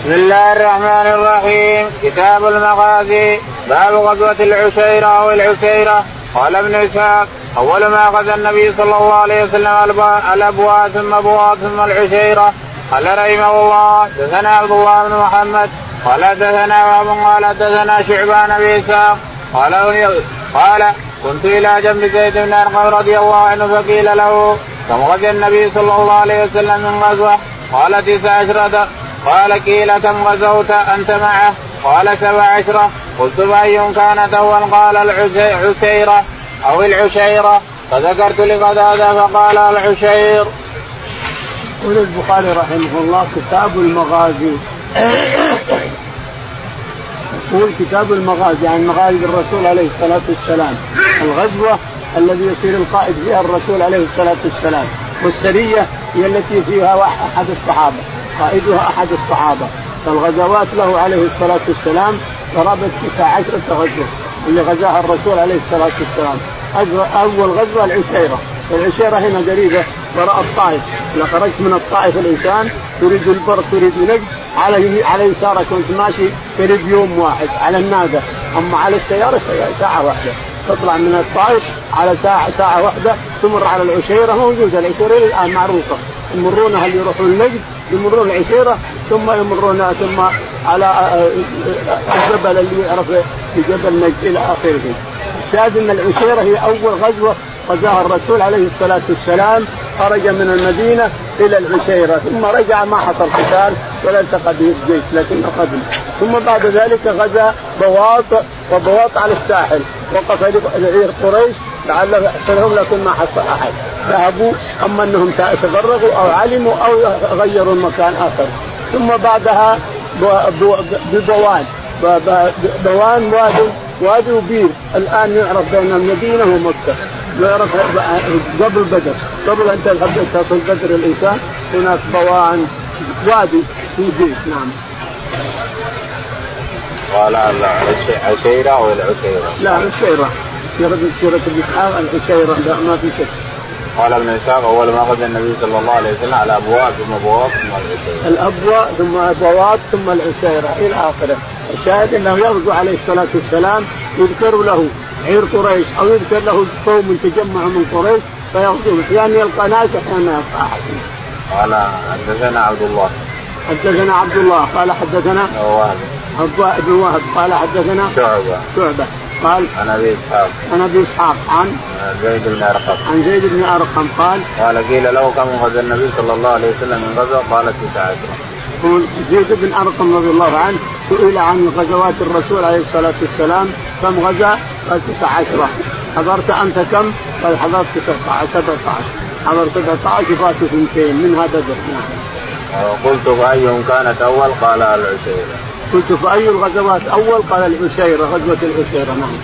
بسم الله الرحمن الرحيم. كتاب المغازي. باب غزوة العشيرة أو العسيرة. قال ابن إسحاق أول ما أخذ النبي صلى الله عليه وسلم الأبواء ثم أبواء ثم العشيرة قال رحمه الله دثنا عبد الله بن محمد. قال دثنا وهب قال دثنا شعبان بن إسحاق. قال قال كنت إلى جنب زيد بن أرقم رضي الله عنه فقيل له كم غزا النبي صلى الله عليه وسلم من غزوة؟ قال تسع عشرة قال قيل كم غزوت أنت معه. قال سبع عشرة. قلت فأي كانت أول؟ قال العسيرة أو العشيرة. فذكرت لقتادة فقال العشير. يقول البخاري رحمه الله كتاب المغازي. يقول كتاب المغازي عن مغازي الرسول عليه الصلاة والسلام. الغزوة الذي يصير القائد فيها الرسول عليه الصلاة والسلام. والسرية هي التي فيها أحد الصحابة. قائدها أحد الصحابة. فالغزوات له عليه الصلاة والسلام قرابة تسع عشرة غزوه اللي غزاها الرسول عليه الصلاة والسلام. أول غزوة العشيرة. والعشيره هنا قريبة وراء الطائف. إذا خرجت من الطائف الإنسان تريد البر تريد نجد على على يسارك وأنت ماشي تريد يوم واحد على الناقه أما على السيارة ساعة واحدة. تطلع من الطائف على ساعه ساعة واحدة تمر على العشيرة موجودة. العشيرة الآن معروفة. يمرونها اللي يروحون نجد يمرون العشيرة ثم يمرون ثم على آه، آه، الجبل اللي يعرف بجبل نجد إلى آخره. الشاهد أن العشيرة هي أول غزوة غزاها الرسول عليه الصلاة والسلام. خرج من المدينة إلى العشيرة ثم رجع ما حصل قتال ولا التقى به الجيش لكن قدم ثم بعد ذلك غزا بواط وبواط على الساحل. وقف قريش لعله يحصلهم لكن ما حصل أحد. ذهبوا أما أنهم تفرغوا أو علموا أو غيروا المكان آخر. ثم بعدها ببوان. بوان وادي وادي وبير. الآن يعرف بين المدينة ومكه يعرف قبل بدر. قبل أن تصل بدر الإنسان هناك بوان وادي في بيت نعم. قال العشيرة أو العسيرة؟ لا العشيرة سيرة سيرة الإسحاق العشيرة لا ما في شك. قال ابن اسحاق أول ما أخذ النبي صلى الله عليه وسلم على أبواب ثم أبواب ثم العشيره. الأبواب ثم أبواب ثم العشيره إلى آخره، الشاهد أنه يغزو عليه الصلاة والسلام يذكر له عير قريش أو يذكر له قوم تجمعوا من قريش فيغزوه أحيانا يلقى ناس أحيانا يلقى احد. قال حدثنا عبد الله. حدثنا عبد الله قال حدثنا ابن وهب قال حدثنا شعبة شعبة قال عن أبي إسحاق. عن أبي إسحاق. عن؟ زيد بن أرقم. عن زيد بن أرقم قال قال قيل له كم غزا النبي صلى الله عليه وسلم من غزوة؟ قال تسعة عشرة يقول زيد بن أرقم رضي الله عنه سئل عن غزوات الرسول عليه الصلاة والسلام. كم غزا؟ قال تسع عشرة حضرت أنت كم؟ قال حضرت 19 17 حضر 17 فاتوا اثنتين. منها بدر نعم. قلت فأيهم كانت أول؟ قال العشيرة. قلت فأي الغزوات أول؟ قال العشيرة غزوة العشيرة نعم.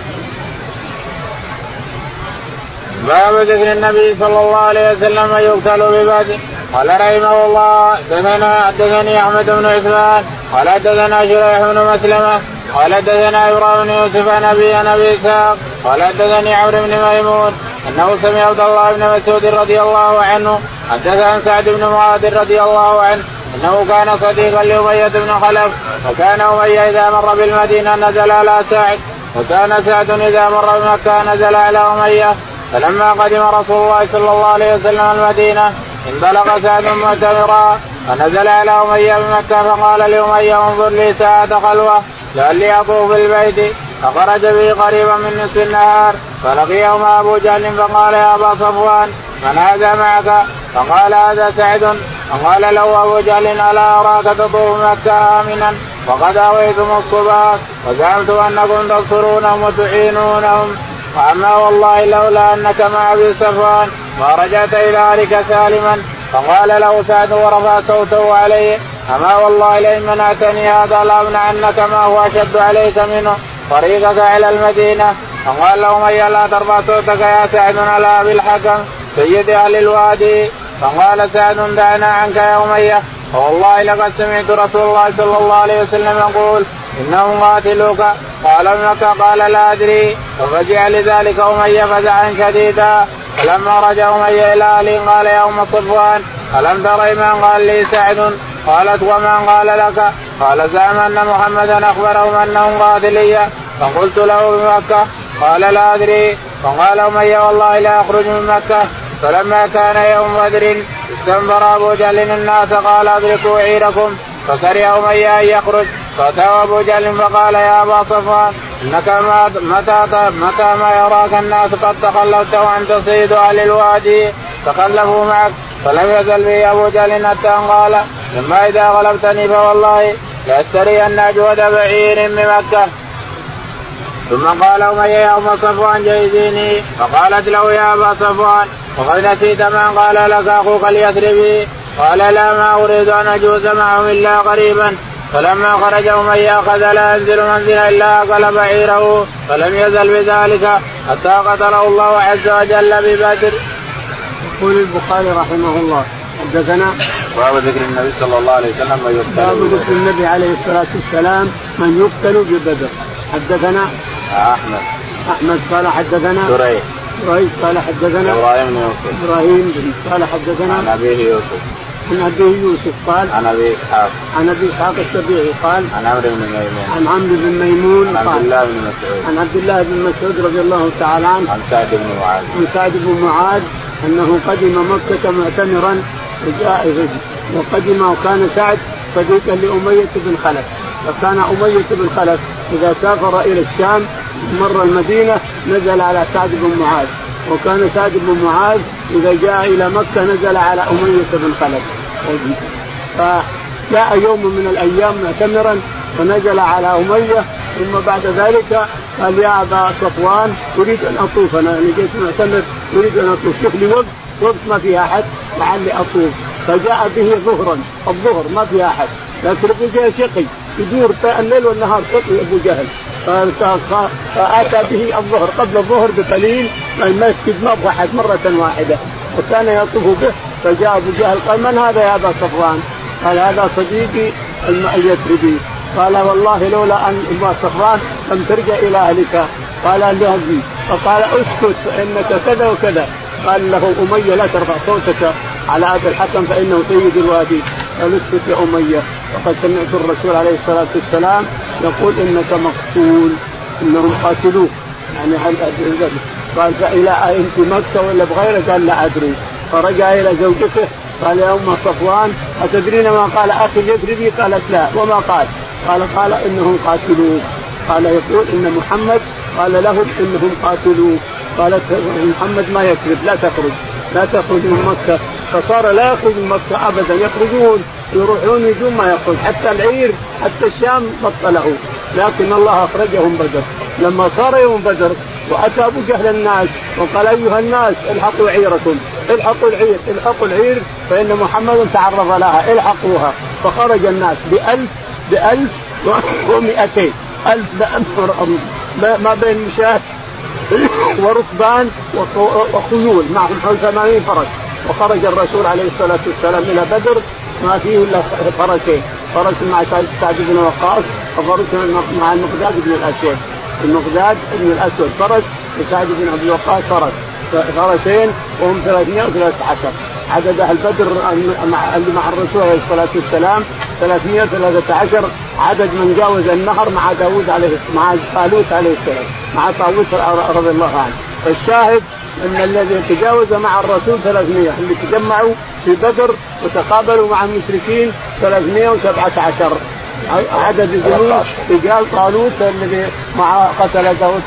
باب ذكر النبي صلى الله عليه وسلم يقتل ببدر قال رحمه الله دثنا حدثني أحمد بن عثمان قال حدثنا شريح بن مسلمة قال حدثنا إبراهيم بن يوسف عن ابي عن أبي إسحاق قال حدثني عمرو بن ميمون أنه سمع عبد الله بن مسعود رضي الله عنه حدث عن سعد بن معاذ رضي الله عنه أنه كان صديقا لاميه بن خلف وكان اميه إذا مر بالمدينة نزل على سعد وكان سعد إذا مر بمكة نزل على أمية فلما قدم رسول الله صلى الله عليه وسلم المدينة انطلق سعد معتمرا فنزل على أمية بمكه فقال لأمية انظر لي ساعة خلوة لعلي أطوف بالبيت فخرج به قريبا من نصف النهار فلقيهما أبو جهل فقال يا أبا صفوان من هذا معك؟ فقال هذا سعد. فقال له أبو جهل ألا أراك تطوف مكة آمنا؟ وقد أويتم الصباح وزعمت أنكم تنصرونهم وتعينونهم واما والله لولا أنك مع أبي صفوان ما رجعت إلى أهلك سالما فقال له سعد ورفع صوته عليه أما والله لئن منعتني هذا لأمنعنك ما هو أشد عليك منه طريقك إلى المدينة. فقال له من لا ترفع صوتك يا سعد على أبي الحكم سيد أهل الوادي. فقال سعد دعنا عنك يا أمية. فوالله لقد سمعت رسول الله صلى الله عليه وسلم يقول إنهم قاتلوك. قال ابنك قال لا أدري. ففزع لذلك أمية فزعا شديدا. فلما رجع أمية إلى أهله قال يا أم صفوان ألم تري من قال لي سعد. قالت ومن قال لك؟ قال زعم أن محمدا أخبرهم أنهم قاتليه فقلت له بمكة. قال لا أدري. فقال أمية والله لا أخرج من مكة. فلما كان يوم بدر استنبر أبو جهل الناس قال أدركوا عيركم فكره أمية أن يخرج. فأتاه ابو جهل فقال يا أبا صفوان إنك متى متى ما يراك الناس قد تخلفت وانت سيد أهل الوادي تخلفوا معك. فلم يزل به أبو جهل حتى قال ثم إذا غلبتني فوالله لأشترين أجود بعير مكه ثم قال أمية يا ام صفوان جهزيني فقالت له يا أبا صفوان وقد نسيت ما قال لك أخوك اليثربي قال لا ما أريد أن أجوز معهم إلا قريبا. فلما خرج أمية أخذ لا ينزل منزلا إلا اكل بعيره فلم يزل بذلك حتى قتله الله عز وجل ببدر. يقول البخاري رحمه الله. حدثنا باب ذكر النبي صلى الله عليه وسلم من يقتل باب ذكر النبي عليه الصلاة والسلام من يقتل ببدر. حدثنا أحمد. أحمد قال حدثنا شريح شريح قال حدثنا إبراهيم بن يوسف. إبراهيم قال حدثنا عن أبيه يوسف. عن ابيه يوسف قال عن أبي إسحاق. عن أبي إسحاق السبيعي قال عن عمرو بن ميمون. عن عمرو بن ميمون عن عبد الله بن مسعود. عن عبد الله بن مسعود رضي الله تعالى عنه عن سعد بن معاذ. عن سعد بن معاذ أنه قدم مكة معتمرا وجاء وقدم وكان سعد صديقا لأمية بن خلف. فكان أمية بن خلف إذا سافر إلى الشام مر المدينة نزل على سعد بن معاذ. وكان سعد بن معاذ إذا جاء إلى مكة نزل على أمية بن خلف. فجاء يوم من الأيام معتمرا ونزل على أمية ثم بعد ذلك قال يا أبا صفوان أريد أن أطوف. أنا جيت معتمر أريد أن أطوف. شوف لي وقت وقت ما فيها أحد لعلي أطوف. فجاء به ظهرا. الظهر ما فيها أحد لكن أبو جهل شقي يدور الليل والنهار شقي أبو جهل. فآتى به الظهر قبل الظهر بقليل المسجد ما أحد مرة واحدة. وكان يطوف به فجاء أبو جهل قال من هذا يا أبا صفوان؟ قال هذا صديقي اليثربي. قال والله لولا أن أبا صفوان لم ترجع إلى أهلك. قال لهبي فقال أسكت فإنك كذا وكذا. قال له أمية لا ترفع صوتك على ابي الحكم فإنه سيد الوادي. قال اسكت يا أمية. وقد سمعت الرسول عليه الصلاة والسلام يقول إنك مقتول إنهم قاتلوك. يعني قال إلى انت مكة ولا بغيره؟ قال لا أدري. فرجع إلى زوجته قال يا أم صفوان أتدرين ما قال أخي اليثربي؟ قالت لا. وما قال؟ قال قال إنهم قاتلوك. قال يقول إن محمد. قال لهم إنهم قاتلوك. قالت محمد ما يكذب لا تخرج. لا تخرج من مكة. فصار لا يخرج من مكة ابدا. يخرجون يروحون بدون ما يخرج. حتى العير حتى الشام بطلوا لكن الله أخرجهم بدر. لما صار يوم بدر وأتى أبو جهل الناس وقال أيها الناس الحقوا عيركم. الحقوا العير الحقوا العير فإن محمد تعرض لها. الحقوها. فخرج الناس بألف بألف ومئتين. ألف ما بين مشاة وركبان وخيول معهم حول ثمانين فرس وخرج الرسول عليه الصلاة والسلام إلى بدر ما فيه إلا فرسين فرس مع سعد بن وقاص وفرس مع المقداد بن الأسود. المقداد بن الأسود فرس وسعد بن أبي وقاص فرس فرسين وهم 313 عدد أهل بدر اللي مع الرسول عليه الصلاة والسلام 313 عدد من جاوز النهر مع داوود عليه مع طالوت عليه السلام مع طاووس رضي الله عنه. فالشاهد أن الذي تجاوز مع الرسول 300 اللي تجمعوا في بدر وتقابلوا مع المشركين 317 عدد الجنود رجال طالوت الذي مع قتل داود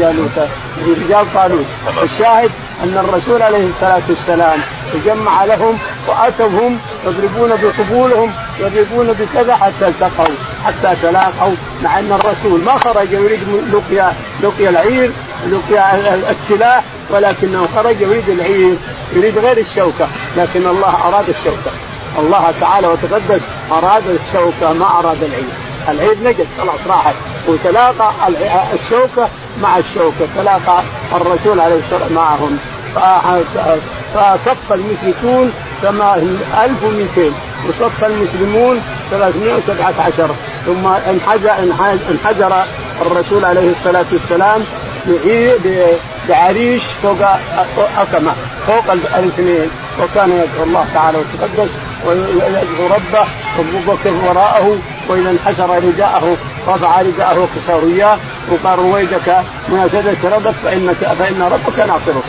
جالوت رجال طالوت. الشاهد أن الرسول عليه الصلاة والسلام تجمع لهم وأتوهم يضربون بقبولهم يضربون بكذا حتى التقوا حتى تلاقوا مع أن الرسول ما خرج يريد لقيا لقيا العير لقيا السلاح ولكنه خرج يريد العير يريد غير الشوكة لكن الله أراد الشوكة. الله تعالى وتقدس أراد الشوكة ما أراد العير. العير نجد خلاص راحت. وتلاقى الشوكة مع الشوكة تلاقى الرسول عليه الصلاة والسلام معهم. فصف المشركون كما 1200 وصف المسلمون 317 ثم انحجر الرسول عليه الصلاة والسلام بعريش فوق أكمة فوق الاثنين وكان يدعو الله تعالى وتقدس ويدعو ربه ابو بكر وراءه وإذا انحسر رداءه رفع رداءه وكسر اياه وقال رويدك ما سدت ربك فانك فإن ربك ناصرك.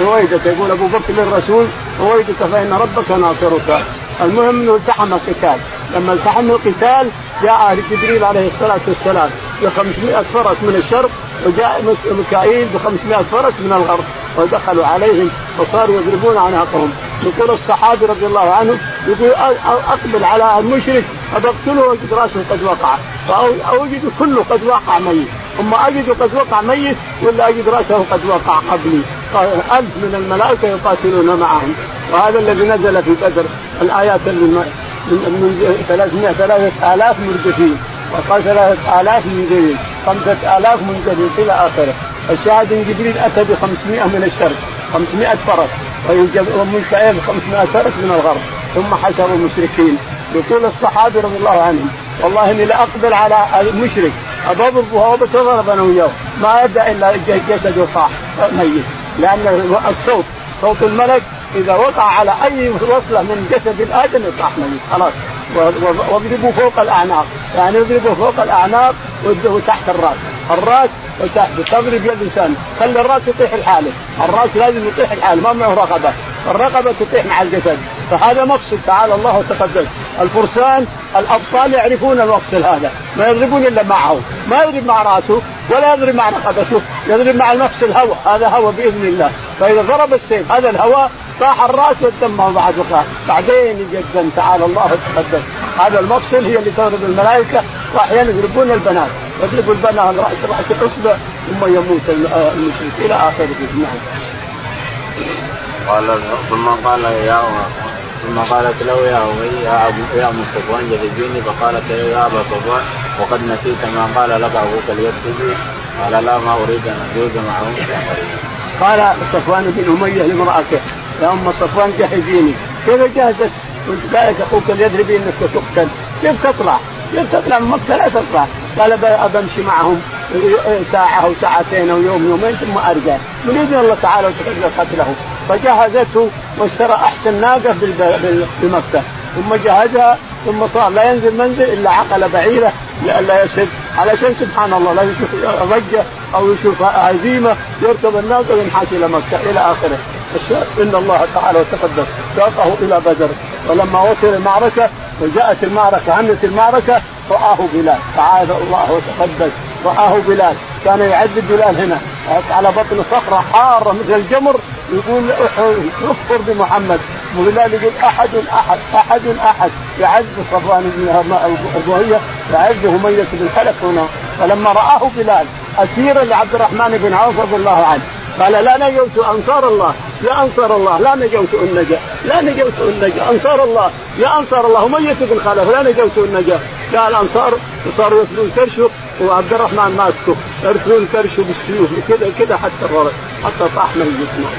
رويدك يقول أبو بكر للرسول رويدك فإن ربك ناصرك. المهم إنه التحم القتال. لما التحم القتال جاء جبريل عليه الصلاة والسلام ب 500 فرس من الشرق وجاء ميكائيل ب 500 فرس من الغرب ودخلوا عليهم وصاروا يضربون عناقهم. يقول الصحابي رضي الله عنه يقول أقبل على المشرك ابقتله وأجد رأسه قد وقع. فاوجد كله قد وقع ميت. أما أجد قد وقع ميت ولا أجد رأسه قد وقع قبلي. ألف من الملائكة يقاتلون معهم. وهذا الذي نزل في بدر. الآيات اللي من 300 ثلاثة آلاف مردفين. وقال ثلاثة آلاف منزلين خمسة آلاف منزلين إلى آخره. الشاهد إن جبريل أتى ب 500 من الشرق 500 فرس. وميكائيل 500 فرس من الغرب ثم حشروا المشركين. يقول الصحابي رضي الله عنهم والله إني لاقبل على المشرك اضربه وهو بتضرب أنا وياه. ما يبدا إلا جسده طاح ميت. لأن الصوت صوت الملك إذا وقع على أي وصلة من جسد الآدم يطلع ميت خلاص. واضربوا فوق الأعناق. يعني اضربوا فوق الأعناق وتحت الرأس. الراس وتحت. تضرب الإنسان. خلي الراس يطيح لحاله. الراس لازم يطيح لحاله ما معه رقبة. الرقبة تطيح مع الجسد. فهذا مفصل تعالى الله وتقدس الفرسان الأبطال يعرفون المفصل هذا. ما يضربون إلا معه. ما يضرب مع راسه ولا يضرب مع رقبته. يضرب مع نفس الهواء. هذا هواء بإذن الله. فإذا ضرب السيف هذا الهواء طاح الراس والدم بعد وقع بعدين جدا. تعالى الله وتقدس هذا المفصل هي اللي تضرب الملائكة وأحيانا يضربون البنات. يضربوا البنات رأس رأس الاصبع ثم يموت المشرك إلى اخره نعم. قال ثم قال يا ثم قالت له يا أمي يا أبو يا أم صفوان جهزيني فقالت له يا أبا صفوان وقد نسيت ما قال لك أبوك ليكتبي قال لا ما أريد أن أجوز معهم قال صفوان بن أمية لامرأته يا أم صفوان جهزيني كيف جهزت؟ كنت قالت أخوك ليضربي أنك تقتل كيف تطلع؟ تطلع من مكة لا تطلع. قال بمشي معهم ساعة أو ساعتين أو يوم يومين ثم أرجع. من إذن الله تعالى وتقدر قتله. فجهزته واشترى أحسن ناقة بمكة ثم جهزها ثم صار لا ينزل منزل إلا عقل بعيرة لئلا يشد علشان سبحان الله لا يشوف ضجة أو يشوف هزيمة يركب الناقة وينحاش إلى مكة إلى آخره. إن الله تعالى وتقدس ساقه إلى بدر. ولما وصل المعركة وجاءت المعركة عملت المعركة رآه بلال. تعالى الله وتقدس. رآه بلال. كان يعذب بلال هنا. على بطن صخرة حارة مثل الجمر يقول اكفر بمحمد. وبلال يقول أحد أحد أحد أحد. يعز صفوان بن أبوهية يعز همية بن هنا. فلما رآه بلال أسيرا لعبد الرحمن بن عوف رضي الله عنه. قال لا نجوت أنصار الله يا أنصار الله لا نجوت ان نجا لا نجوت ان نجا أنصار الله يا أنصار الله وميت بن خلف لا نجوت ان نجا جاء الانصار وصاروا يرسلون كرشه وعبد الرحمن ماسكه يرسلون كرشه بالسيوف كذا كذا حتى غرق حتى طاح من جسمه.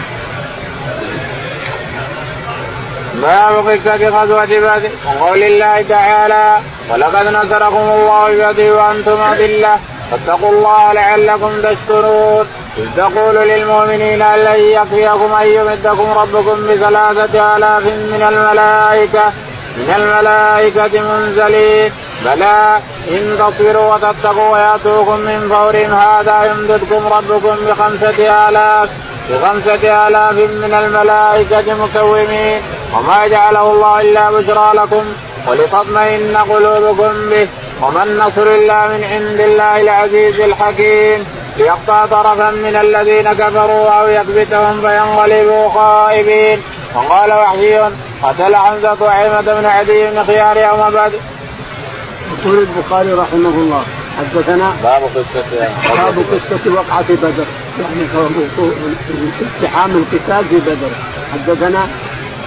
باب قصة غزوة بدر. وقول الله تعالى ولقد نصركم الله بيده وأنتم اذله فاتقوا الله لعلكم تشكرون. إذ تقول للمؤمنين لن يكفيكم أن يمدكم ربكم بثلاثة آلاف من الملائكة من الملائكة منزلين. بلى إن تصبروا وتتقوا ويأتوكم من فورهم هذا يمددكم ربكم بخمسة آلاف بخمسة آلاف من الملائكة مسومين. وما جعله الله إلا بشرى لكم ولتطمئن قلوبكم به. وما النصر إلا من عند الله العزيز الحكيم ليقطع طرفا من الذين كفروا أو يكبتهم فينقلبوا خائبين وقال وحشي قتل حمزة وعيمه بن عدي بن خيار يوم بدر. يقول البخاري رحمه الله حدثنا باب قصة باب قصة وقعة بدر يعني اقتحام القتال في بدر حدثنا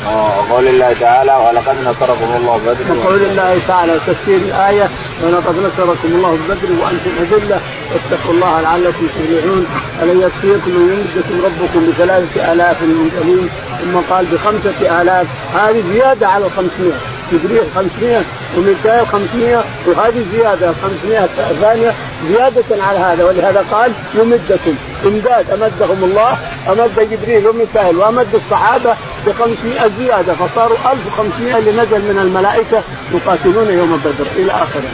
وقول الله تعالى ولقد نصركم الله بدر وقول الله تعالى تفسير الآية ولقد نصركم الله بدر وأنتم أذلة واتقوا الله لعلكم تفلحون. ألن يكفيكم ان يمسكم ربكم بثلاثة آلاف منزلين ثم قال بخمسة آلاف هذه زيادة على الخمسمائة. جبريل 500 وميكائيل 500 وهذه زيادة 500 ثانية زيادة على هذا. ولهذا قال يمدكم امداد أمدهم الله أمد جبريل وميكائيل وأمد الصحابة ب 500 زيادة فصاروا 1500 اللي نزل من الملائكة يقاتلون يوم بدر إلى اخره.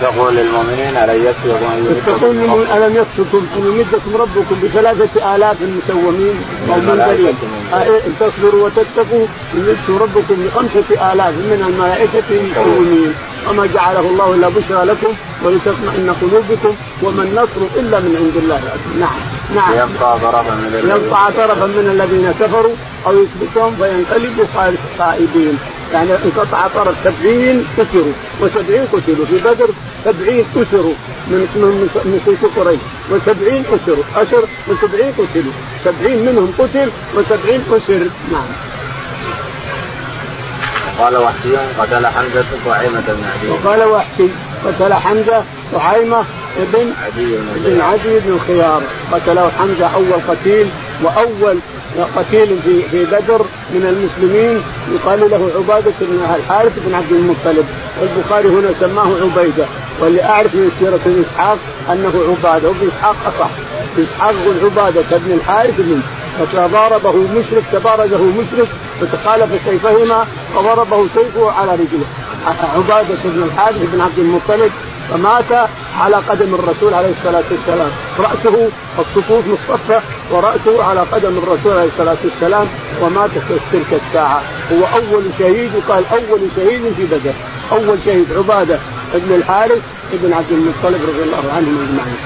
تقول للمؤمنين الم تقول ألم يكفكم إن يمدكم ربكم بثلاثة آلاف مسومين أو منزلين إن تصبروا وتتقوا يمدكم ربكم بخمسة آلاف من الملائكة مسومين. وما جعله الله إلا بشرى لكم ولتطمئن قلوبكم وما النصر إلا من عند الله. نعم. نعم. يبقى طرفا من الذين يبقى طرفا من الذين كفروا أو يثبتهم فينقلبوا خائبين يعني انقطع طرف سبعين كسروا وسبعين قتلوا في بدر سبعين اسروا من من من قريش وسبعين اسروا اسر وسبعين قتلوا سبعين منهم قتل وسبعين أسر. نعم. قال وحشي قتل حمزة بن عدي. وقال وحشي. قتل حمزة طعيمه ابن عدي بن عدي بن الخيار قتله حمزة أول قتيل وأول قتيل في في بدر من المسلمين. يقال له عبادة بن الحارث بن عبد المطلب. والبخاري هنا سماه عبيدة. واللي اعرف من سيرة إسحاق أنه عبادة. وابن إسحاق أصح. إسحاق بن عبادة بن الحارث بن فضاربه مشرك تبارزه مشرك فتخالف سيفهما فضربه سيفه على رجله. عبادة بن الحارث بن عبد المطلب فمات على قدم الرسول عليه الصلاة والسلام. رأسه الصفوف مصطفى ورأسه على قدم الرسول عليه الصلاة والسلام ومات في تلك الساعة. هو أول شهيد يقال أول شهيد في بدر. أول شهيد عبادة بن الحارث بن عبد المطلب رضي الله عنهم أجمعين.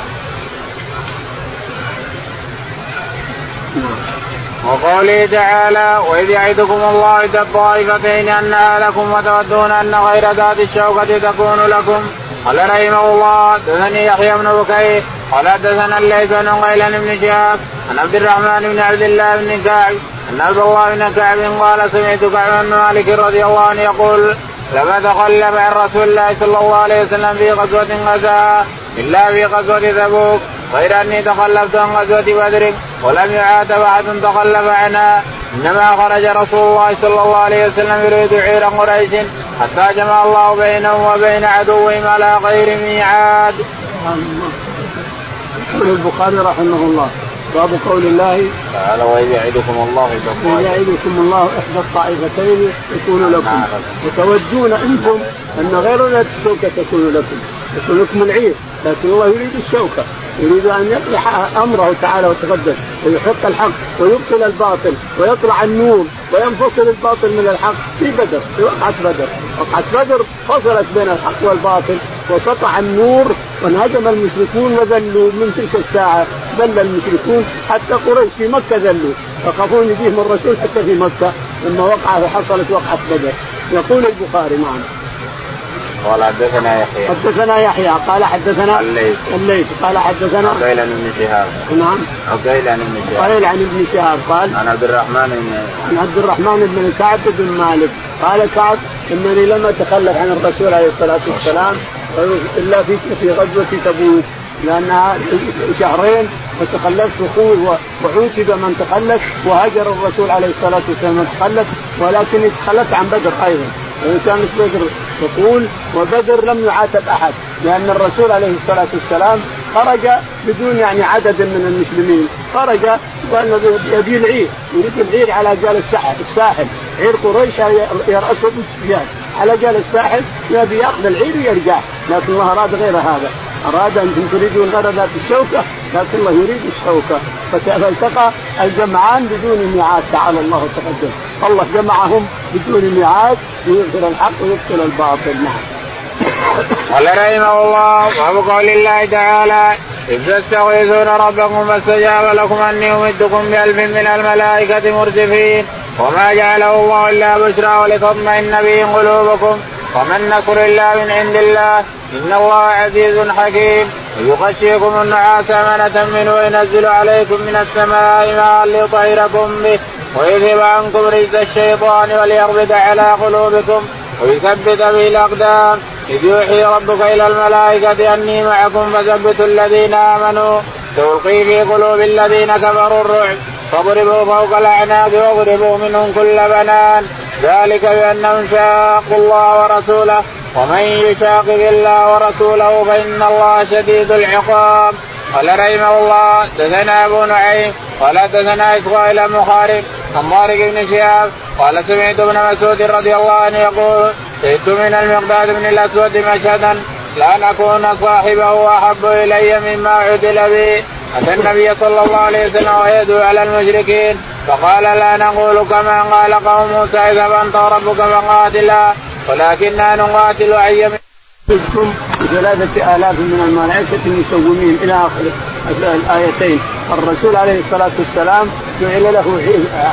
وقوله تعالى وإذ يعدكم الله اذا الطائفتين انها لكم وتودون أن غير ذات الشوكة تكون لكم. قال رحمه الله دثني يحيى بن بكير قال حدثنا الليث بن غيلان بن شهاب عن عبد الرحمن بن عبد الله بن كعب ان عبد الله بن كعب قال سمعت كعب بن مالك رضي الله عنه يقول لما تخلف عن رسول الله صلى الله عليه وسلم في غزوة غزاها إلا في غزوة تبوك غير أني تخلفت عن غزوة بدر ولم يعاتب احد تخلف عنها إنما خرج رسول الله صلى الله عليه وسلم يريد عير قريش حتى جمع الله بينهم وبين عدوهم على غير ميعاد. يقول البخاري رحمه الله باب قول الله تعالى واذ يعدكم الله اذا يعدكم الله إحدى الطائفتين تكون لكم. وتودون إنتم أن غير ذات الشوكة تكون لكم. تكون لكم العير لكن الله يريد الشوكة. يريد أن يقضي أمره تعالى وتقدم ويحق الحق ويبطل الباطل ويطلع النور وينفصل الباطل من الحق. في بدر في وقعة بدر، وقعة بدر فصلت بين الحق والباطل وسطع النور وانهزم المشركون وذلوا من تلك الساعة. ذل المشركون حتى قريش في مكة ذلوا. يخافون يجيهم الرسول حتى في مكة. لما وقع حصلت وقعة بدر. يقول البخاري نعم. قال حدثنا يحيى. حدثنا يحيى. قال حدثنا الليث. الليث. قال حدثنا عقيل عن ابن شهاب. نعم. عقيل عن ابن شهاب. قال عن ابن شهاب. قال عن عبد الرحمن بن عن عبد الرحمن بن كعب بن مالك. قال كعب إنني لم أتخلف عن الرسول عليه الصلاة والسلام إلا في في غزوة تبوك. لانها شهرين وتخلفت وعوتب من تخلف وهجر الرسول عليه الصلاة والسلام من تخلف. ولكني تخلفت عن بدر أيضا. وإن كانت بدر تقول وبدر لم يعاتب أحد. لأن الرسول عليه الصلاة والسلام خرج بدون يعني عدد من المسلمين. خرج قال يبي العير يريد العير على جال الساحل. الساحل. عير قريش يرأسه ابو سفيان. على جال الساحل يبي ياخذ العير ويرجع. لكن الله أراد غير هذا. أراد أنتم تريدون ذات الشوكة لكن الله يريد الشوكة. فالتقى الجمعان بدون ميعاد تعالى الله وتقدم. الله جمعهم بدون ميعاد ليظهر الحق ويبطل الباطل. نعم. قال رحمه الله وابو قول الله تعالى إذ تستغيثون ربكم فاستجاب لكم أني أمدكم بألف من الملائكة مرتفين وما جعله الله إلا بشرى ولتطمئن به قلوبكم. وما النصر إلا من عند الله. إن الله عزيز حكيم. ويغشيكم النعاس أمنة منه وينزل عليكم من السماء ماء ليطهركم به. ويذهب عنكم رجز الشيطان وليربط على قلوبكم. ويثبت به الأقدام. إذ يوحي ربك إلى الملائكة أني معكم فثبتوا الذين آمنوا. تلقي في قلوب الذين كفروا الرعب. فاضربوا فوق الأعناق واضربوا منهم كل بنان. ذلك بأنهم شاقوا الله ورسوله. ومن يشاقق الله ورسوله فإن الله شديد العقاب. قال رحمه الله دثنا أبو نعيم قال دثنا اسرائيل بن خارج عن طارق بن شهاب قال سمعت ابن مسعود رضي الله عنه يقول شهدت من المقداد بن الأسود مشهدا لأن اكون صاحبه وأحب إلي مما عدل به. أتى النبي صلى الله عليه وسلم ويدعو على المشركين؟ فقال لا نقول كما قال قوم موسى إذا أنت ربك فقاتلا. ولكننا نقاتل أي منكم بثلاثة آلاف من الملائكة المسومين إلى آخر الآيتين. الرسول عليه الصلاة والسلام جعل له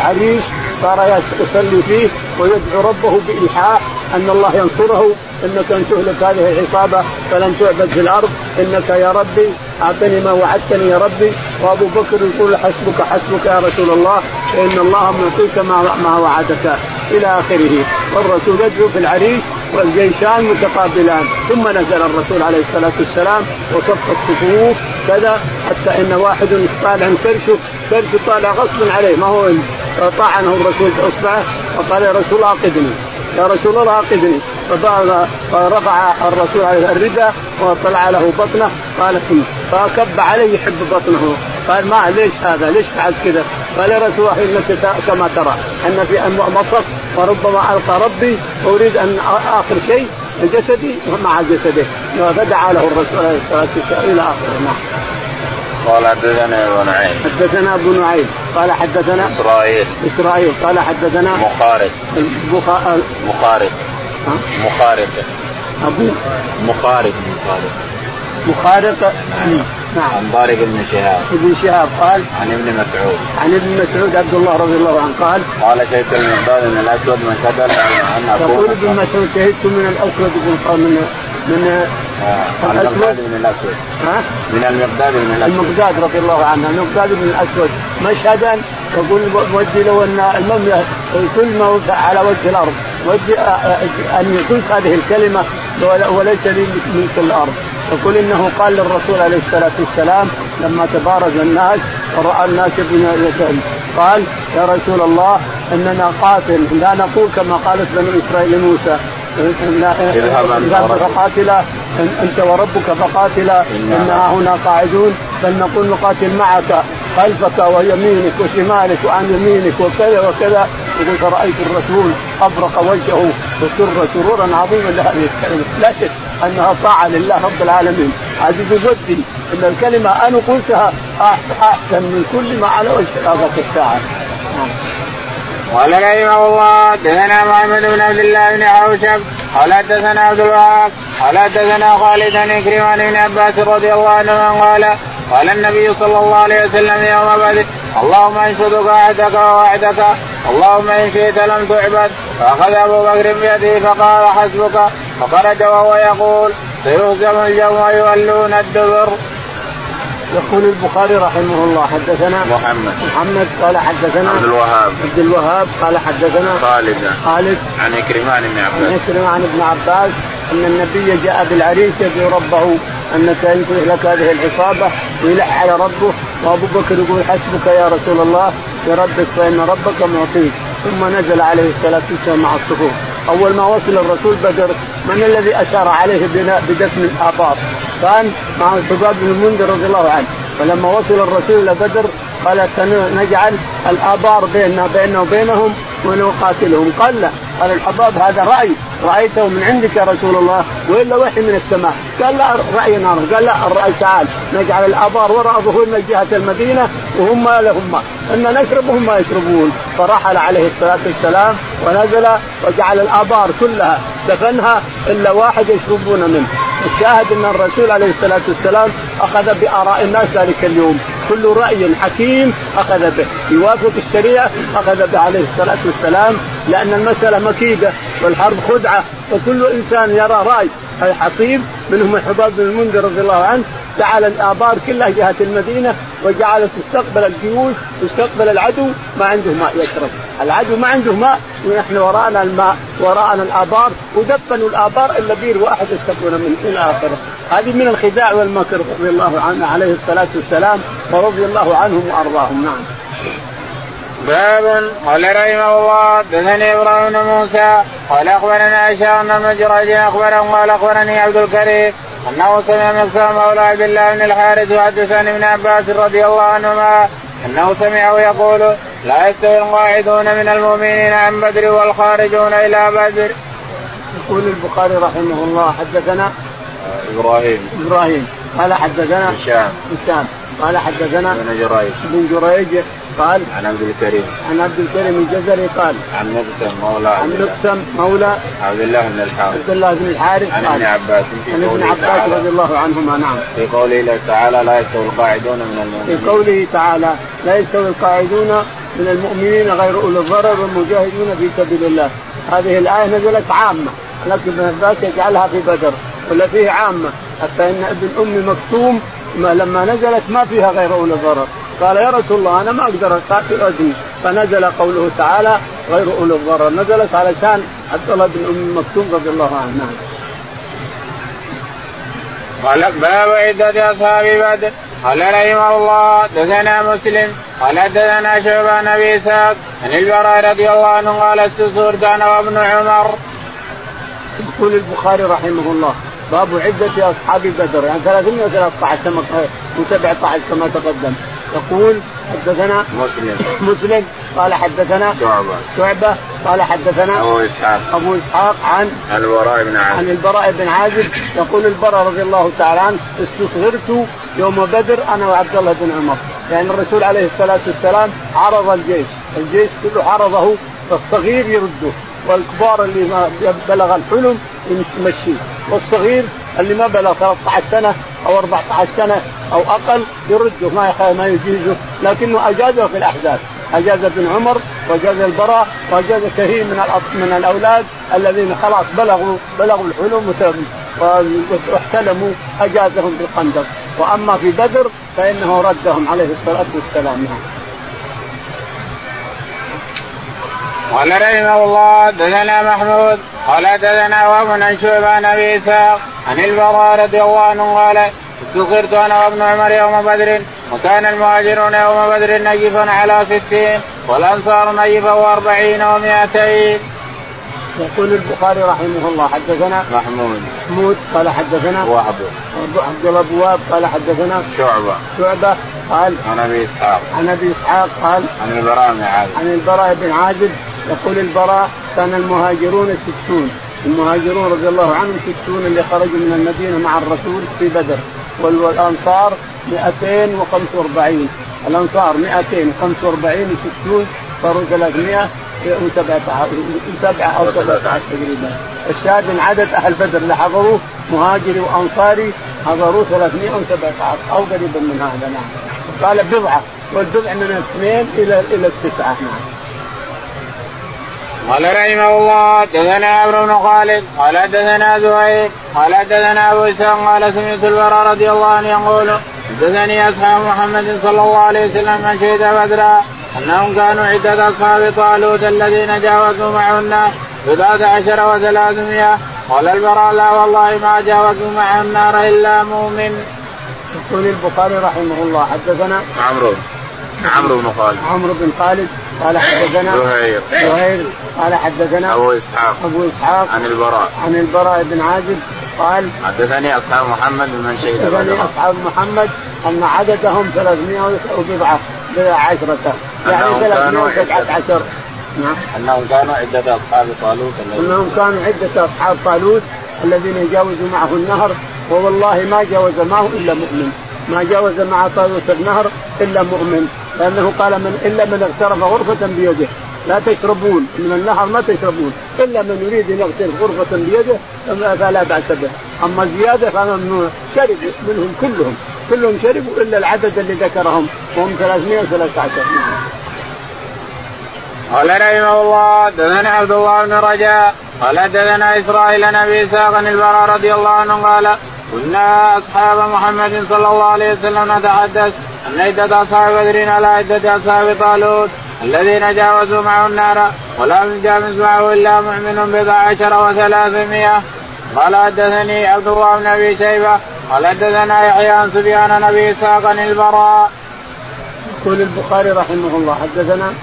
عريش صار يصلي فيه ويدعو ربه بإلحاح أن الله ينصره إنك إن تهلك هذه العصابة فلن تعبد في الأرض إنك يا ربي أعطني ما وعدتني يا ربي. وأبو بكر يقول حسبك حسبك يا رسول الله فان الله معطيك ما ما وعدك. إلى آخره. والرسول يدعو في العريش والجيشان متقابلان. ثم نزل الرسول عليه الصلاة والسلام وصف الصفوف كذا حتى إن واحد طالع كرشه كرشه طالع غصبا عليه. ما هو طعنه الرسول بإصبعه؟ وقال يا رسول الله اقدني يا رسول الله اقدني فرفع الرسول عليه الرداء وطلع له بطنه قال فكب عليه يحب بطنه. قال ما ليش هذا؟ ليش فعلت كذا؟ قال يا رسول الله إنك كما ترى. أن في مصف وربما ألقى ربي واريد أن آخر شيء جسدي مع جسده. فدعا له الرسول عليه الصلاة والسلام إلى آخره. نعم. قال حدثنا أبو نعيم. حدثنا أبو نعيم. قال حدثنا إسرائيل. إسرائيل. قال حدثنا مخارج. مخارج. مخارق أبو. مخارق مخارق مخارق نعم. عن طارق بن شهاب. ابن شهاب قال عن ابن مسعود. عن ابن مسعود عبد الله رضي الله عنه قال قال شهدت المقداد من الأسود من أن يقول ابن مسعود شهدت من الأسود بن من من آه، المقداد بن الأسود. ها؟ من المقداد بن الأسود. المقداد رضي الله عنه المقداد بن الأسود. مشهدا يقول ودي لو أن المملكه كل ما على وجه الأرض. ودي أن يكون هذه الكلمة وليس لي ملك الأرض. يقول إنه قال للرسول عليه الصلاة والسلام لما تبارز الناس ورأى الناس يسال قال يا رسول الله إننا قاتل لا نقول كما قالت بنو إسرائيل لموسى إذهب فقاتلا أنت وربك فقاتلا أنا هنا قاعدون بل نقول نقاتل معك خلفك ويمينك وشمالك وعن يمينك وكذا وكذا. يقول فرأيت الرسول أبرق وجهه وسر سرورا عظيما لهذه الكلمة. لا شك أنها طاعة لله رب العالمين. هذه بودي أن الكلمة أنا قلتها أحسن من كل ما على وجه هذا الساعة. قال رحمه الله دثنا محمد بن عبد الله بن عوشب قال حدثنا عبد الوهاب قال حدثنا خالد بن كريمان بن عباس رضي الله عنه قال قال النبي صلى الله عليه وسلم يوم بدر اللهم انشدك عهدك ووعدك اللهم إن شئت لم تعبد فأخذ أبو بكر بيده فقال حسبك فخرج وهو يقول سيهزم الجو ويولون الدبر. يقول البخاري رحمه الله حدثنا محمد. محمد قال حدثنا عبد الوهاب. عبد الوهاب قال حدثنا خالد. خالد. عن كريمان بن عباس. عن كريمان بن عباس أن النبي جاء بالعريس يدعو ربه أنك إن لك هذه العصابة ويلح على ربه وأبو بكر يقول حسبك يا رسول الله بربك فإن ربك معطيك. ثم نزل عليه الصلاة والسلام مع الصفوف أول ما وصل الرسول بدر من الذي أشار عليه بدفن الابار؟ كان مع الحباب بن المنذر رضي الله عنه. فلما وصل الرسول إلى بدر قال سنجعل الآبار بيننا بيننا وبينهم ونقاتلهم. قال لا. قال الحباب هذا رأي. رأيته من عندك يا رسول الله وإلا وحي من السماء. قال لا راينا قال لا الرأي تعال. نجعل الأبار وراء ظهورنا جهة المدينة وهم لهم إن نشرب وهم ما يشربون. فرحل عليه الصلاة والسلام ونزل وجعل الأبار كلها دفنها إلا واحد يشربون منه. الشاهد إن الرسول عليه الصلاة والسلام أخذ بآراء الناس ذلك اليوم. كل رأي حكيم أخذ به يوافق الشريعة أخذ به عليه الصلاة والسلام لأن المسألة مكيدة والحرب خدعة وكل إنسان يرى رأي حصيب منهم الحباب بن المنذر رضي الله عنه جعل الآبار كلها جهة المدينة وجعلت تستقبل الجيوش تستقبل العدو ما عنده ماء يشرب، العدو ما عنده ماء ونحن وراءنا الماء وراءنا الآبار ودفنوا الآبار إلا بير واحد يستقبلون منه إلى آخره، هذه من الخداع والمكر رضي الله عنه عليه الصلاة والسلام ورضي الله عنهم وأرضاهم. نعم. باب قال رحمه الله دثني إبراهيم موسى قال أخبرنا هشام بن مجرد اخبرهم قال أخبرني عبد الكريم أنه سمع مكسر مولى عبد الله بن الحارث وحدثني ابن عباس رضي الله عنهما أنه سمعه يقول لا يستوي القاعدون من المؤمنين عن بدر والخارجون إلى بدر. يقول البخاري رحمه الله حدثنا إبراهيم. إبراهيم. قال حدثنا هشام. هشام. قال حدثنا ابن جريج. بن جريج قال عن عبد الكريم. عن عبد الكريم الجزري قال عن مقسم مولى عن مقسم مولى عبد الله بن الحارث. عبد الله بن الحارث عن ابن عباس عن ابن عباس رضي الله عنهما نعم. في قوله تعالى لا يستوي القاعدون من المؤمنين. في قوله تعالى لا يستوي القاعدون من المؤمنين غير اولي الضرر والمجاهدون في سبيل الله. هذه الآية نزلت عامة. لكن ابن عباس يجعلها في بدر ولا فيه عامة. حتى إن ابن أم مكتوم لما نزلت ما فيها غير اولي الضرر. قال يا رسول الله أنا ما أقدر اقاتل اذني فنزل قوله تعالى غير اولي الضرر. نزلت علشان عبد الله بن أم مكتوم رضي الله عنه. نعم. قال باب عدة أصحاب بدر. قال رحمه الله دثنا مسلم. قال دثنا شعبة نبي إسحاق عن البراء رضي الله عنه قال استزرت أنا وابن عمر. يقول البخاري رحمه الله باب عدة أصحاب بدر. يعني 313 كما و17 كما تقدم. يقول حدثنا مسلم. مسلم. قال حدثنا شعبة. شعبة. قال حدثنا أبو إسحاق. أبو إسحاق عن البراء بن عازب. عن البراء بن عازب. يقول البراء رضي الله تعالى عنه استصغرت يوم بدر أنا وعبد الله بن عمر. يعني الرسول عليه الصلاة والسلام عرض الجيش. الجيش كله عرضه فالصغير يرده. والكبار اللي ما بلغ الحلم يمشيه والصغير اللي ما بلغ 13 سنة أو 14 سنة أو أقل يرده ما ما يجيزه لكنه أجازه في الاحداث اجاز ابن عمر واجاز البراء واجاز كثير من من الأولاد الذين خلاص بلغوا بلغوا الحلم واحتلموا أجازهم في الخندق وأما في بدر فإنه ردهم عليه الصلاة والسلام. قال رحمه الله دثنا محمود قال دثنا وابن عن شعبة عن ابي إسحاق عن البراء رضي الله عنه قال استخرت أنا وابن عمر يوم بدر وكان المهاجرون يوم بدر نجفا على ستين والأنصار نجفا وأربعين ومائتين. يقول البخاري رحمه الله حدثنا محمود. محمود قال حدثنا وهب. عبد الله بواب قال حدثنا شعبة. شعبة قال عن أبي إسحاق. عن أبي إسحاق قال عن البراء بن عازب. عن البراء بن عازب يقول البراء كان المهاجرون ستون. المهاجرون رضي الله عنهم ستون اللي خرجوا من المدينة مع الرسول في بدر. والأنصار 245 الأنصار 245 و60 صاروا 300 وسبعة أو سبعة تقريبا. الشاهد من عدد أهل بدر اللي حضروه مهاجري وأنصاري حضروه 317 أو قريبا من هذا نعم. قال بضعة والبضع من الاثنين إلى إلى التسعة نعم. قال رحمه الله دثنا عمرو بن خالد قال دثنا زهير قال دثنا أبو إسحاق قال سمعت البراء رضي الله عنه يقول دثني أصحاب محمد صلى الله عليه وسلم من شهد بدرا أنهم كانوا عدة أصحاب طالوت الذين جاوزوا معه النار بضعة عشر وثلاثمائة. قال البراء لا والله ما جاوزوا معه النار إلا مؤمن. يقول البخاري رحمه الله حدثنا عمرو عمرو بن خالد. عمرو بن خالد قال حدثنا زهير. زهير قال حدثنا أبو إسحاق. أبو إسحاق عن البراء. عن البراء بن عازب قال حدثني أصحاب محمد من شهد حدثني أصحاب محمد أن عددهم 300 وبضعه بضع عشرة. يعني 317 نعم. أنهم كانوا عدة أصحاب طالوت أنهم كانوا عدة أصحاب طالوت الذين يجاوزوا معه النهر ووالله ما جاوز معه إلا مؤمن. ما جاوز مع طالوت النهر إلا مؤمن. لأنه قال من إلا من اغترف غرفة بيده. لا تشربون من النهر ما تشربون إلا من يريد أن يغترف غرفة بيده فلا بأس به. أما زيادة فممنوع شرب منهم كلهم كلهم شربوا إلا العدد اللي ذكرهم وهم 313 قال رحمه الله دثنا عبد الله بن رجاء قال دثنا إسرائيل عن أبي إسحاق البراء رضي الله عنه قال كنا أصحاب محمد صلى الله عليه وسلم نتحدث ان عدة أصحاب بدر على عدة أصحاب طالوت الذين جاوزوا معه النار ولم يجاوز معه إلا مؤمن بضع عشر وثلاثمائة. قال حدثني عبد الله بن أبي شيبة. قال حدثنا يحيى عن سفيان عن أبي إسحاق البراء. يقول البخاري رحمه الله حدثنا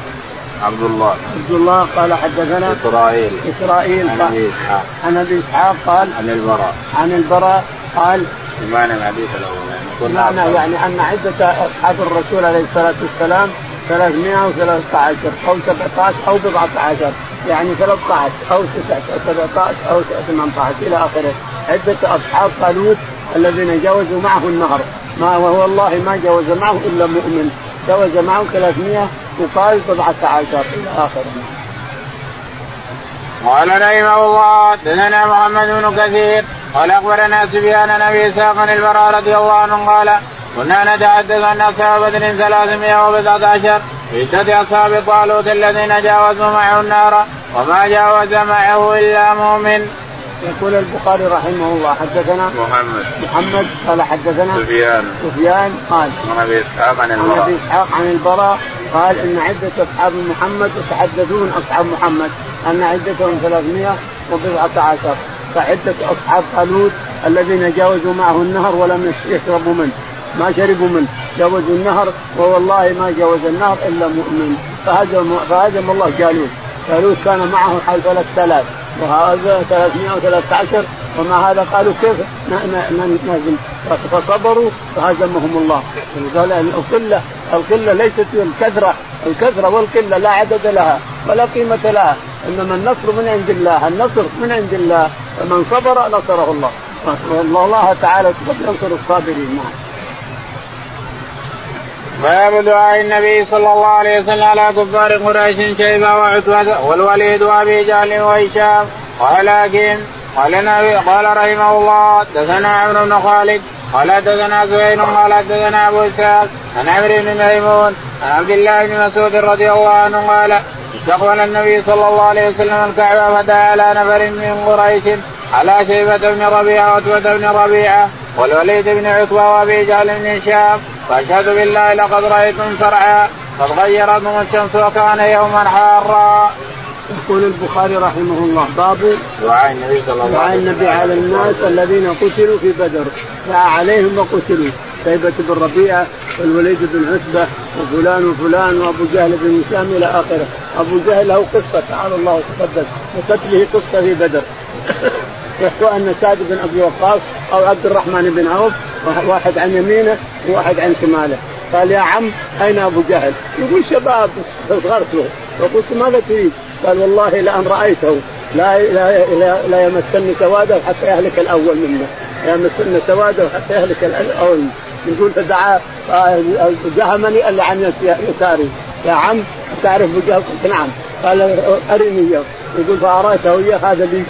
عبد الله. عبد الله قال حدثنا إسرائيل. إسرائيل عن أبي إسحاق. عن أبي إسحاق قال عن البراء. عن البراء قال بمعنى الحديث الأول. يعني معنى يعني أن عدة أصحاب الرسول عليه الصلاة والسلام 313 أو 17 أو 14 يعني 13 أو 17 أو 18 إلى آخره. عدة أصحاب طالوت الذين جاوزوا معه النهر. ما والله ما جاوز معه إلا مؤمن جاوز معه 300 وقال 17 إلى آخره. قال رحمه الله دثنا محمد بن كثير قال أخبرنا سفيان نبي إسحاق البراء رضي الله عنه قال كنا نتحدث أن أصحاب بدر 319 عدة أصحاب طالوت الذين جاوزوا معه النار وما جاوز معه إلا مؤمن. يقول البخاري رحمه الله حدثنا محمد. محمد قال حدثنا سفيان. سفيان قال عن أبي إسحاق عن البراء. عن أبي إسحاق عن البراء قال إن عدة أصحاب محمد يتحدثون أصحاب محمد أن عدتهم 319 فعدة أصحاب طالوت الذين جاوزوا معه النهر ولم يشربوا منه. ما شربوا منه. جاوزوا النهر ووالله ما جاوز النهر إلا مؤمن. فهزم فهزم الله جالوت جالوت كان معه حوالي 3000 وهذا 313 ومع هذا؟ قالوا كيف نهزم. فصبروا فهزمهم الله. قال القله القلة ليست الكثرة. الكثرة والقلة لا عدد لها ولا قيمة لها. إنما النصر من عند الله. النصر من عند الله. فمن صبر نصره الله. والله تعالى ينصر الصابرين. نعم باب دعاء النبي صلى الله عليه وسلم على كفار قريش شيبه وعتبه والوليد وأبي جهل وهشام. ولكن قال النبي قال رحمه الله دثنا عمرو بن خالد قال دثنا زهير قال دثنا أبو إسحاق عن عمرو بن ميمون عن عبد الله بن مسعود رضي الله عنه قال استقبل النبي صلى الله عليه وسلم الكعبة فدعا على نفر من قريش على شيبة بن ربيعة وعتبة بن ربيعة والوليد بن عتبة وأبي جهل بن هشام. وأشهد بالله لقد رأيتم شرعا قد غيرتهم الشمس وكان يوما حارا. يقول البخاري رحمه الله باب دعاء النبي صلى الله عليه وسلم النبي على الناس الذين قتلوا في بدر دعا عليهم وقتلوا شيبة بن ربيعة والوليد بن عتبة وفلان وفلان وأبو جهل بن هشام إلى آخره، أبو جهل له قصة تعالى الله وتقدس وقتله قصة في بدر. يحكوا أن سعد بن أبي وقاص أو عبد الرحمن بن عوف واحد عن يمينه وواحد عن شماله. قال يا عم أين أبو جهل؟ يقول شباب صغرت له. فقلت ماذا تريد؟ قال والله لأن رأيته لا لا لا, لا يمسني سواده حتى يهلك الأول منه. يمسني سواده حتى يهلك الأول يقول فدعا زهمني اللي عن يساري. يا عم تعرف أبو جهل؟ قلت نعم. قال أرني إياه. يقول فاريته إياه هذا اللي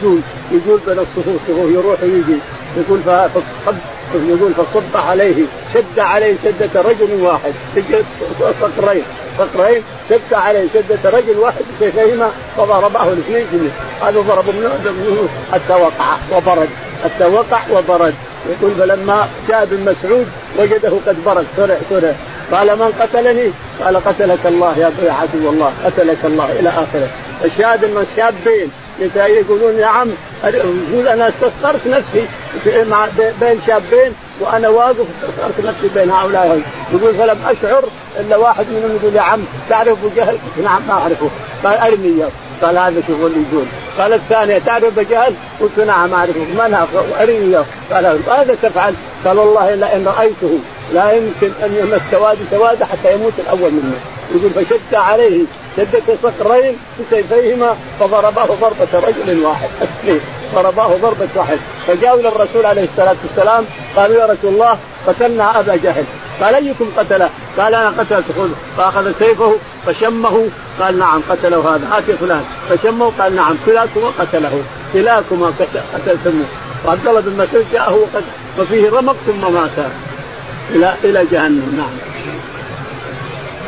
يقول بين الصفوف يروح ويجي. يقول فصب يقول فصب عليه شد عليه شدة رجل واحد. صقرين صقرين شد عليه شدة رجل واحد بسيفيهما فضربه الاثنين جنيه هذا ضرب منه حتى وقع وبرد. حتى وقع وبرد. يقول فلما جاء ابن مسعود وجده قد برد. سرع سرع. قال من قتلني؟ قال قتلك الله يا عدو الله قتلك الله إلى آخره. الشاهد أن الشابين يقولون يا عم يقول أنا استصغرت نفسي مع بين شابين وأنا واقف استصغرت نفسي بين هؤلاء يقول فلم أشعر إلا واحد منهم يقول يا عم تعرف أبو جهل؟ نعم ما أعرفه قال أرمي اياه قال هذا شوف اللي يقول قال الثانية تعرف أبو جهل؟ قلت نعم أعرفه من أرمي اياه قال ماذا تفعل؟ قال والله لئن رأيته لا يمكن أن يمس سواد سواد حتى يموت الأول منه يقول فشد عليه شدة صقرين بسيفيهما فضرباه ضربة رجل واحد. ضرباه ضربة واحد. فجاءوا إلى الرسول عليه الصلاة والسلام قالوا يا رسول الله قتلنا أبا جهل. قال أيكم قتله؟ قال أنا قتلت خذ فأخذ سيفه فشمه قال نعم قتله هذا. هات يا فلان. فشمه قال نعم كلاكما قتله. كلاكما قتلتموه. وعبد الله بن مسعود جاءه وفيه رمق ثم مات. إلى إلى جهنم. نعم.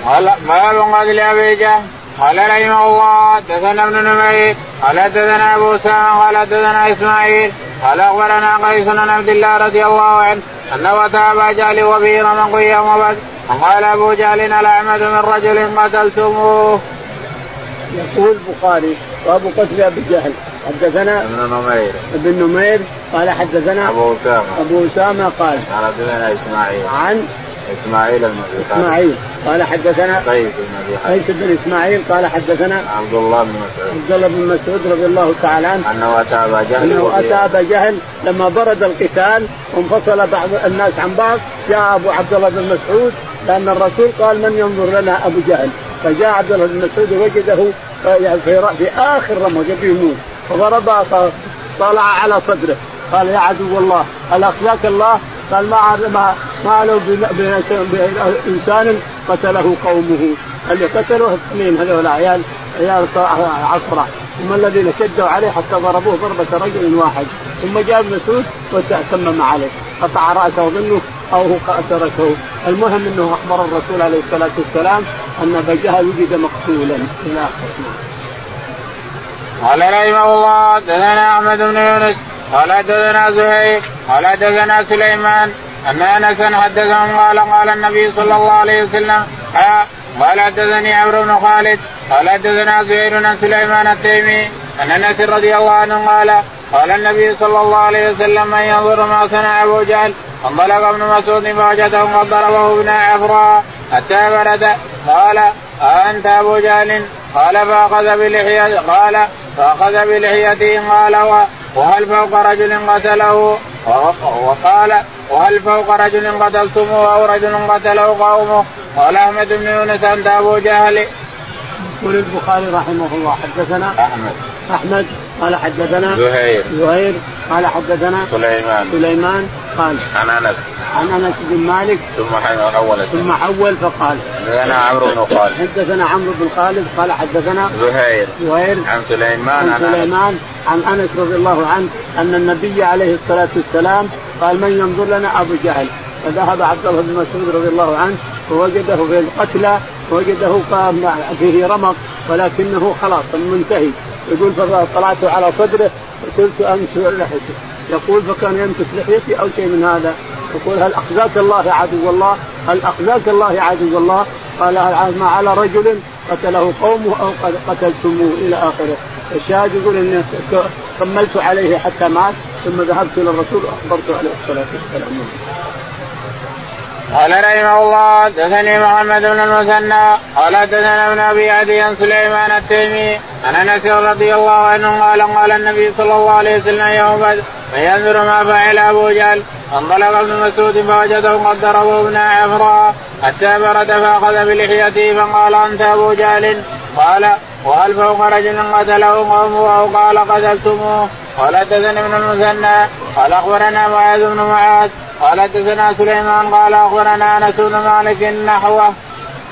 قال باب قتل ابي جهل قال رحمه الله؟ حدثنا ابن نمير. قال حدثنا أبو سامة؟ قال حدثنا إسماعيل؟ قال أخبرنا قيس بن عبد الله رضي الله عنه أنه أتى أبا جهل وفيه رمق يوم بدر. قال أبو جهل الاعمد من رجل قتلتموه. يقول البخاري باب قتل أبي جهل حدثنا ابن نمير. ابن نمير قال حدثنا أبو اسامه أبو اسامه قال قال حدثنا إسماعيل. عن إسماعيل بن إسماعيل. قال حدثنا قيس بن أبي قيس بن إسماعيل قال حدثنا عبد الله بن مسعود. عبد الله بن مسعود رضي الله تعالى عنه. أنه أتى أبا جهل أنه أتى أبا جهل لما برد القتال وانفصل بعض الناس عن بعض جاء أبو عبد الله بن مسعود لأن الرسول قال من ينظر لنا أبو جهل. فجاء عبد الله بن مسعود وجده في, في آخر رمى يبي يموت. فضرب طلع على صدره. قال يا عدو الله اخزاك الله؟ قال ما ما لو بإنسان قتله قومه. اللي قتلوه اثنين هذول عيال عيال عصرة. هم الذين شدوا عليه حتى ضربوه ضربة رجل واحد. ثم جاء ابن مسعود وتأتمم عليه. قطع رأسه ظنه أو هو تركه. المهم إنه أخبر الرسول عليه الصلاة والسلام أن أبا جهل وجد مقتولا إلى آخره. قال رحمه الله دثنا أحمد بن يونس قال حدثنا زهير قال حدثنا سليمان ان انسا حدثهم قال قال النبي صلى الله عليه وسلم قال حدثني عمرو بن خالد قال حدثنا زهير بن سليمان التيمي ان أنس رضي الله عنه قال قال النبي صلى الله عليه وسلم من ينظر ما صنع أبو جهل انطلق ابن مسعود فوجده قد ضربه ابن عفراء حتى برد. قال أأنت أبو جهل؟ قال فأخذ بلحيته قال فأخذ بلحيته قال وهل فوق رجل قتله؟ وقال وهل فوق رجل قتلتموه أو رجل قتله قومه؟ قال أحمد بن يونس أنت أبو جهل. يقول البخاري رحمه الله حدثنا أحمد. أحمد قال حدثنا زهير. زهير قال حدثنا سليمان. سليمان قال. عن أنس. عن أنس بن مالك. ثم حول ثم حول فقال. حدثنا عمرو بن خالد. حدثنا عمرو بن خالد. قال حدثنا زهير. زهير. عن سليمان عن سليمان عن أنس رضي الله عنه أن النبي عليه الصلاة والسلام قال من ينظر لنا أبو جهل؟ فذهب عبد الله بن مسعود رضي الله عنه فوجده في القتلى وجده فيه رمق ولكنه خلاص منتهي. يقول فطلعت على صدره وقلت امس لحيته. يقول فكان يمسك لحيتي أو شيء من هذا يقول هل أخزاك الله عدو الله؟ هل أخزاك الله عدو الله؟ قال ما على رجل قتله قومه أو قتلتموه إلى آخره الشاهد يقول إني كملت عليه حتى مات ثم ذهبت إلى الرسول وأخبرته عليه الصلاة والسلام. قال رحمه الله حدثني محمد بن المثنى قال حدثنا ابن أبي عدي عن سليمان التيمي عن أنس رضي الله عنه قال قال النبي صلى الله عليه وسلم يوم بدر فينظر ما فعل أبو جهل فانطلق ابن مسعود فوجده قد ضربه ابن عفراء حتى برد فأخذ بلحيته فقال أنت أبو جهل؟ قال وهل فوق رجل قتله قومه أو قال قتلتموه؟ قال حدثنا ابن المثنى قال أخبرنا معاذ بن معاذ قال حدثنا سليمان قال أخبرنا أنس بن مالك نحوه.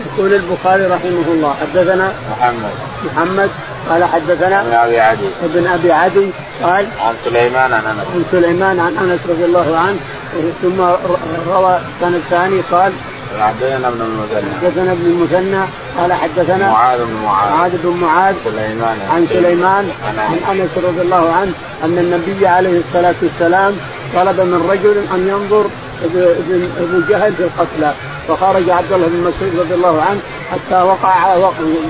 يقول البخاري رحمه الله حدثنا محمد. محمد قال حدثنا ابن أبي عدي. ابن أبي عدي قال عن سليمان عن أنس. عن سليمان عن أنس رضي الله عنه ثم روى السنة الثاني قال حدثنا ابن المثنى. حدثنا ابن المثنى قال حدثنا معاذ بن معاذ. معاذ بن معاذ سليمان. عن سليمان عن أنس. رضي الله عنه أن النبي عليه الصلاة والسلام طلب من رجل أن ينظر ابن جهل في القتلى. فخرج عبد الله بن مسعود رضي الله عنه حتى وقع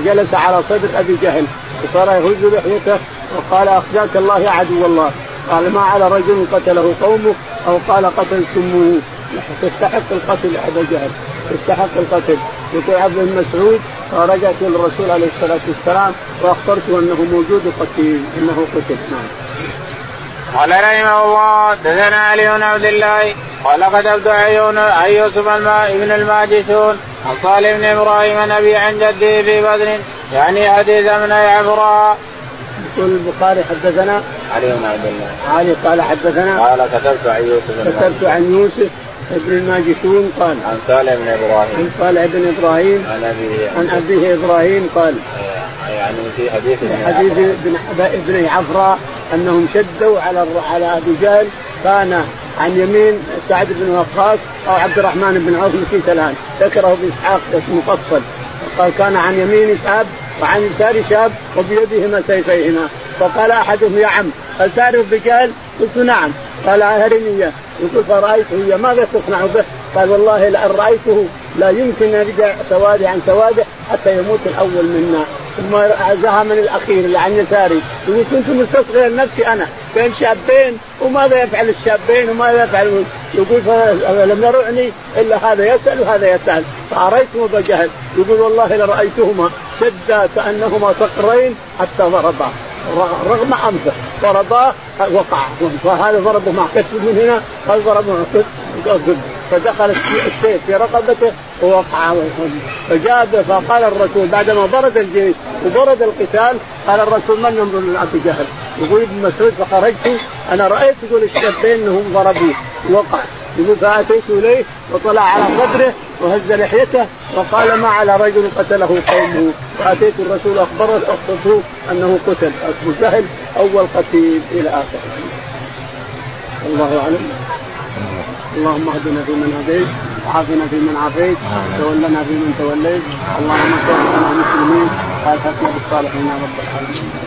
جلس على صدر أبي جهل. وصار يهز لحيته وقال أخزاك الله يا عدو الله. قال ما على رجل قتله قومه أو قال قتلتموه. تستحق القتل أبا جهل. تستحق القتل يقول عبد بن مسعود فرجعت إلى الرسول عليه الصلاة والسلام واخبرته أنه موجود قتيل إنه قتل نعم. قال رحمه الله دثنا علي بن عبد الله قال كتبت عن يوسف بن الماجشون عن صالح بن إبراهيم عن ابي عن جده في بدر يعني حديث من عفراء. يقول البخاري حدثنا علي بن عبد الله علي قال حدثنا قال كتبت عن يوسف كتبت عن يوسف ابن الماجشون قال. عن صالح بن إبراهيم. عن صالح بن إبراهيم. عن ابيه عن أبيه إبراهيم قال. يعني في حديث حديث ابن ابن عفراء أنهم شدوا على على أبي جهل كان عن يمين سعد بن وقاص أو عبد الرحمن بن عوف نسيت الان ذكره باسحاق مفصل. قال كان عن يمين شاب وعن يسار شاب وبيدهما سيفيهما. فقال أحدهم يا عم هل تعرف بجهل؟ قلت نعم. قال اياه يقول فرايته هي ماذا تصنع به؟ قال والله لأن رأيته لا يمكن يرجع توادي عن توادي حتى يموت الأول منا. ثم عزها من الأخير اللي عن يساري. يقول كنت مستصغر نفسي أنا بين شابين وماذا يفعل الشابين وماذا يفعل؟ يقول فلم يرعني إلا هذا يسأل وهذا يسأل. فاريتهم بجهل يقول والله لرأيتهما شدا كأنهما صقرين حتى ضربا. رغم انفه ضرباه وقع. فهذا ضربه مع كتف من هنا هذا ضربه مع كتف فدخل السيف في رقبته ووقع. فجاء فقال الرسول بعدما برد الجيش وبرد القتال قال الرسول من ينظر لابي جهل؟ يقول ابن مسعود. فخرجت. أنا رأيت يقول الشابين انهم ضربوه. وقع. يقول فأتيت إليه وطلع على صدره وهز لحيته وقال ما على رجل قتله قومه. فأتيت الرسول أخبره اخبرته أنه قتل. ابو جهل أول قتيل إلى آخره. الله أعلم. اللهم اهدنا فيمن هديت وعافنا فيمن عافيت تولنا فيمن توليت. اللهم توفنا مسلمين قال حكنا بالصالحين يا رب العالمين.